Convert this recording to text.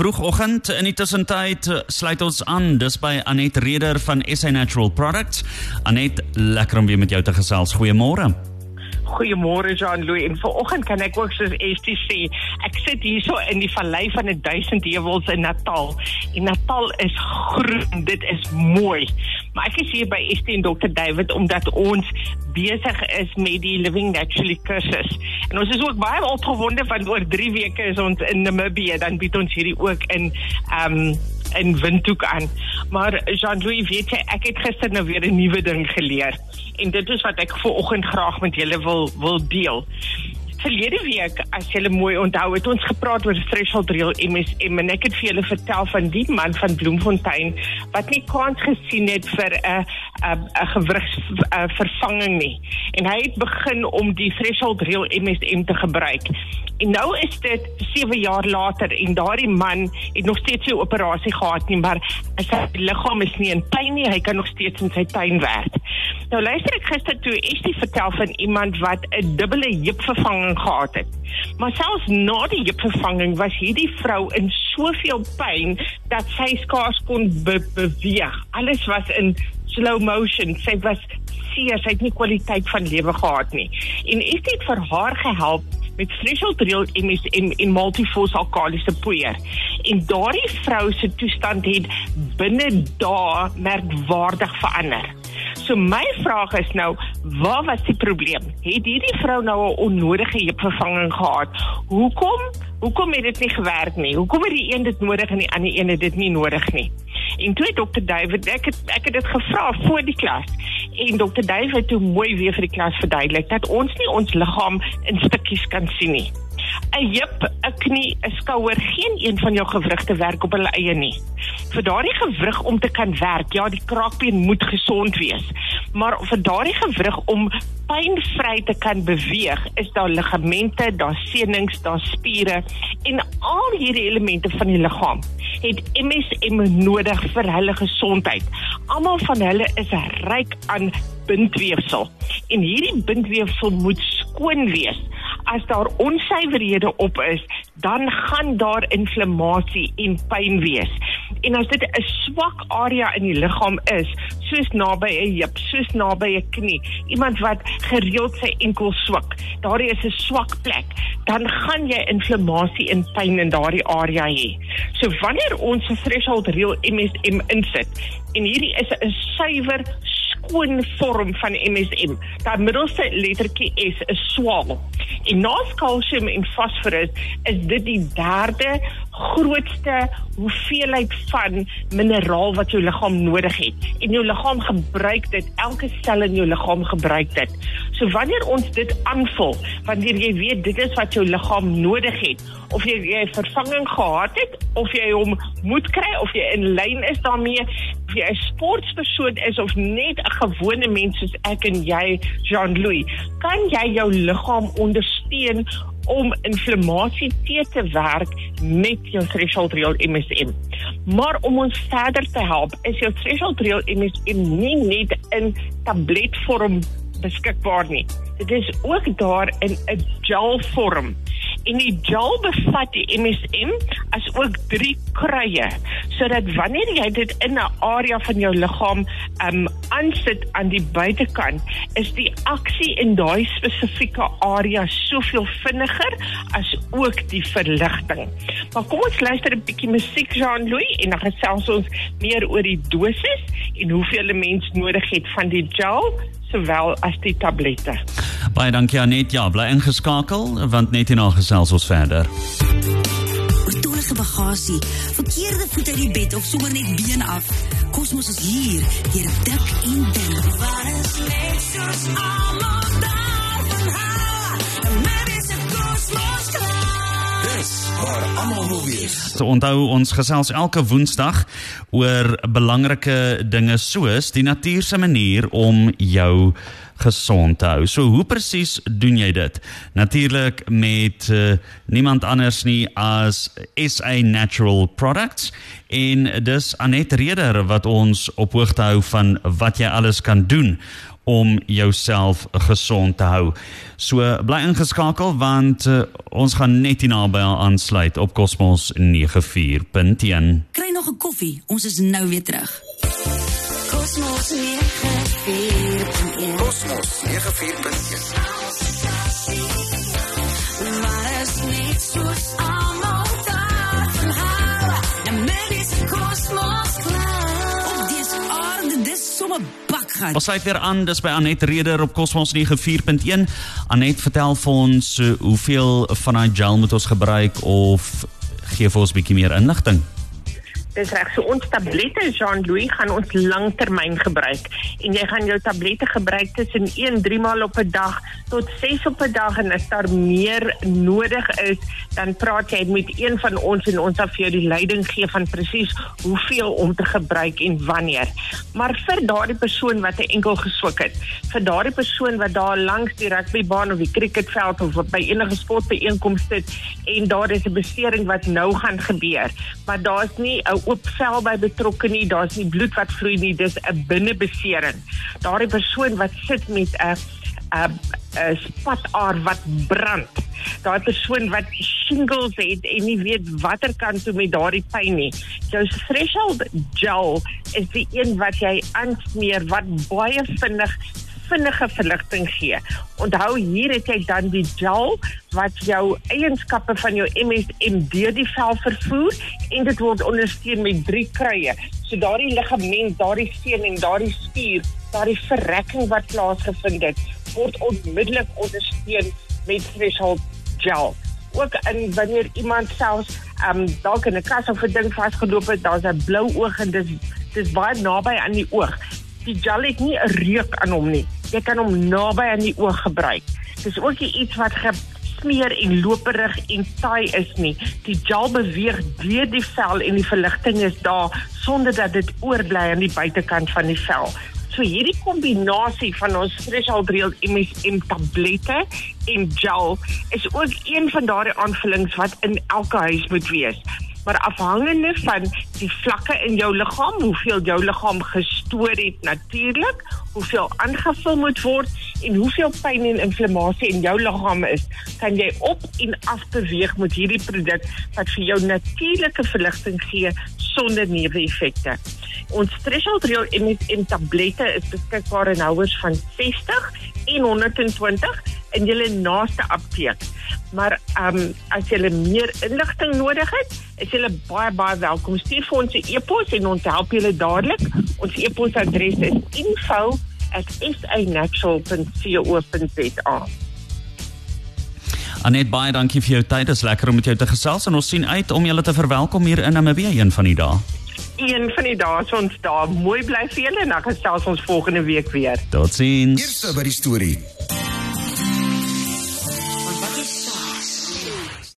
vroegoggend. In die tussentyd eh, sluit ons aan. Dis by Anet Reder van SA Natural Products. Anet, lekker om weer met jou te gesels. Goeiemôre. Goeiemôre Jean-Louis. En vanoggend kan ek ook soos Estie sê, ek sit hierso in die vallei van die duisend heuwels in Natal. En Natal is groen, dit is mooi. Maar ek is hier by Estie en Dr David omdat ons besig is met die Living Naturally kursus. En ons is ook baie opgewonde want oor 3 weke is ons in Namibië, dan bied ons hierdie ook in ehm in Windhoek aan. Maar Jean-Louis, weet jy, ek het gister nou weer 'n nuwe ding geleer en dit is wat ek vooroggend graag met julle wil wil deel. Verlede week, as julle mooi onthou, het ons gepraat oor threshold real MSM en ek het vir julle vertel van die man van Bloemfontein wat nie kans gesien het vir 'n 'n 'n gewrigsvervanging nie. En hy het begin om die threshold real MSM te gebruik. En nou is dit 7 jaar later en daardie man het nog steeds sy operasie gehad nie, maar sy liggaam is nie in pyn nie, hy kan nog steeds in sy tuin werk. Nou luister ek gister toe Estie vertel van iemand wat 'n dubbele heupvervanging gehad het. Maar selfs na die heupvervanging was hierdie vrou in soveel pyn dat sy skaars kon be beweeg. Alles was in slow motion. Sy was seer, sy het nie kwaliteit van lewe gehad nie. En Estie het vir haar gehelp met threshold real MSM en multifos alkalisiese poeier. En daardie vrou se toestand het binne dae merkwaardig verander. So my vraag is nou, wat was die probleem? Het hierdie vrou nou 'n onnodige heupvervanging gehad? Hoekom? Hoekom het dit nie gewerk nie? Hoekom het die een dit nodig en die ander een het dit nie nodig nie? En toe dokter David, ek het ek het dit gevra voor die klas. En dokter David het toe mooi weer vir die klas verduidelik dat ons nie ons liggaam in stukkies kan sien nie. 'n heup, 'n knie, 'n skouer, geen een van jou gewrigte werk op hulle eie nie. Vir daardie gewrig om te kan werk, ja, die kraakbeen moet gesond wees. Maar vir daardie gewrig om pynvry te kan beweeg, is daar ligamente, daar senings, daar spiere en al hierdie elemente van die liggaam het MSM nodig vir hulle gesondheid. Almal van hulle is ryk aan bindweefsel en hierdie bindweefsel moet skoon wees as daar onsuiverhede op is, dan gaan daar inflammasie en pyn wees. En as dit 'n swak area in die liggaam is, soos naby 'n heup, soos naby 'n knie, iemand wat gereeld sy enkel swak, daar is 'n swak plek, dan gaan jy inflammasie en pyn in daardie area hê. So wanneer ons 'n threshold real MSM insit en hierdie is 'n suiwer skoon vorm van MSM. Daai middelste lettertjie S is swaal. En na kalsium en fosforus is dit die derde grootste hoeveelheid van mineraal wat jou liggaam nodig het. En jou liggaam gebruik dit, elke sel in jou liggaam gebruik dit. So wanneer ons dit aanvul, wanneer jy weet dit is wat jou liggaam nodig het, of jy jy vervanging gehad het of jy hom moet kry of jy in lyn is daarmee, of jy 'n sportpersoon is of net 'n gewone mens soos ek en jy, Jean-Louis, kan jy jou liggaam ondersteun om inflammasie te te werk met jou threshold real MSM. Maar om ons verder te help, is jou threshold real MSM nie net in tabletvorm beskikbaar nie. Dit is ook daar in 'n gel vorm en die gel bevat die MSM as ook drie kruie sodat wanneer jy dit in 'n area van jou liggaam um aansit aan die buitekant is die aksie in daai spesifieke area soveel vinniger as ook die verligting. Maar kom ons luister 'n bietjie musiek Jean-Louis en dan gesels ons meer oor die dosis en hoeveel 'n mens nodig het van die gel sowel as die tablette. Baie dankie Anet. Ja, bly ingeskakel want net hierna gesels ons verder. Oortollige bagasie, verkeerde voet uit die bed of sommer net been af. Kosmos is hier, deur dik en dun. Waar is net soos almal daar van haar? En maybe it's a kosmos Dis waar almal wil wees. So onthou ons gesels elke Woensdag oor belangrike dinge soos die natuur se manier om jou gesond te hou. So hoe presies doen jy dit? Natuurlik met uh, niemand anders nie as SA Natural Products en dis Anet Reder wat ons op hoogte hou van wat jy alles kan doen om jouself gesond te hou. So bly ingeskakel want uh, ons gaan net hierna by aansluit op Cosmos 94.1. Kry nog 'n koffie. Ons is nou weer terug. Cosmos 94.1. Cosmos 94.1. Maar is net soos almal daarvan hou. En met die kosmos klaar. Op dese aarde, dis sommer bakgaan. Ons sluit weer aan dis by Anet Reder op Cosmos 94.1. Anet vertel vir ons uh, hoeveel van daai gel moet ons gebruik of gee vir ons 'n bietjie meer inligting. Dis reg. So ons tablette Jean-Louis gaan ons langtermyn gebruik en jy gaan jou tablette gebruik tussen 1 3 maal op 'n dag tot 6 op 'n dag en as daar meer nodig is, dan praat jy met een van ons en ons sal vir jou die leiding gee van presies hoeveel om te gebruik en wanneer. Maar vir daardie persoon wat 'n enkel geswik het, vir daardie persoon wat daar langs die rugbybaan of die cricketveld of by enige sportbyeenkoms sit en daar is 'n besering wat nou gaan gebeur, maar daar's nie 'n oop vel by betrokke nie, daar's nie bloed wat vloei nie, dis 'n binnebesering. Daardie persoon wat sit met 'n 'n 'n spataar wat brand. Daai persoon wat shingles het en nie weet watter kant toe met daardie pyn nie. Jou threshold gel is die een wat jy aansmeer wat baie vinnig vinnige verligting gee. Onthou hier het jy dan die gel wat jou eienskappe van jou MSM deur die vel vervoer en dit word ondersteun met drie kruie. So daardie ligament, daardie seen en daardie spier, daardie verrekking wat plaasgevind het, word onmiddellik ondersteun met threshold gel. Ook in wanneer iemand selfs ehm um, dalk in 'n kas of 'n ding vasgeloop het, daar's 'n blou oog en dis dis baie naby aan die oog. Die gel het nie 'n reuk aan hom nie. Jy kan hom naby aan die oog gebruik. Dis ook iets wat gesmeer en loperig en taai is nie. Die gel beweeg deur die vel en die verligting is daar sonder dat dit oorbly aan die buitekant van die vel. So hierdie kombinasie van ons threshold real MSM tablette en gel is ook een van daardie aanvullings wat in elke huis moet wees. Maar afhangende van die vlakke in jou liggaam, hoeveel jou liggaam gestoor het natuurlik, hoeveel aangevul moet word en hoeveel pyn en inflammasie in jou liggaam is, kan jy op en af beweeg met hierdie produk wat vir jou natuurlike verligting gee sonder neeweffekte. Ons threshold real MSM tablette is beskikbaar in houers van 60 en 120 in julle naaste apteek. Maar ehm um, as jy meer inligting nodig het, is jy baie baie welkom. Stuur vir ons 'n e-pos en ons help julle dadelik. Ons e-posadres is info@sanatural.co.za. Anet baie dankie vir jou tyd. Dit is lekker om met jou te gesels en ons sien uit om julle te verwelkom hier in Namibia een van die dae. Een van die dae is ons daar. Mooi bly vir julle en dan gesels ons volgende week weer. Totsiens. Eerste by die storie.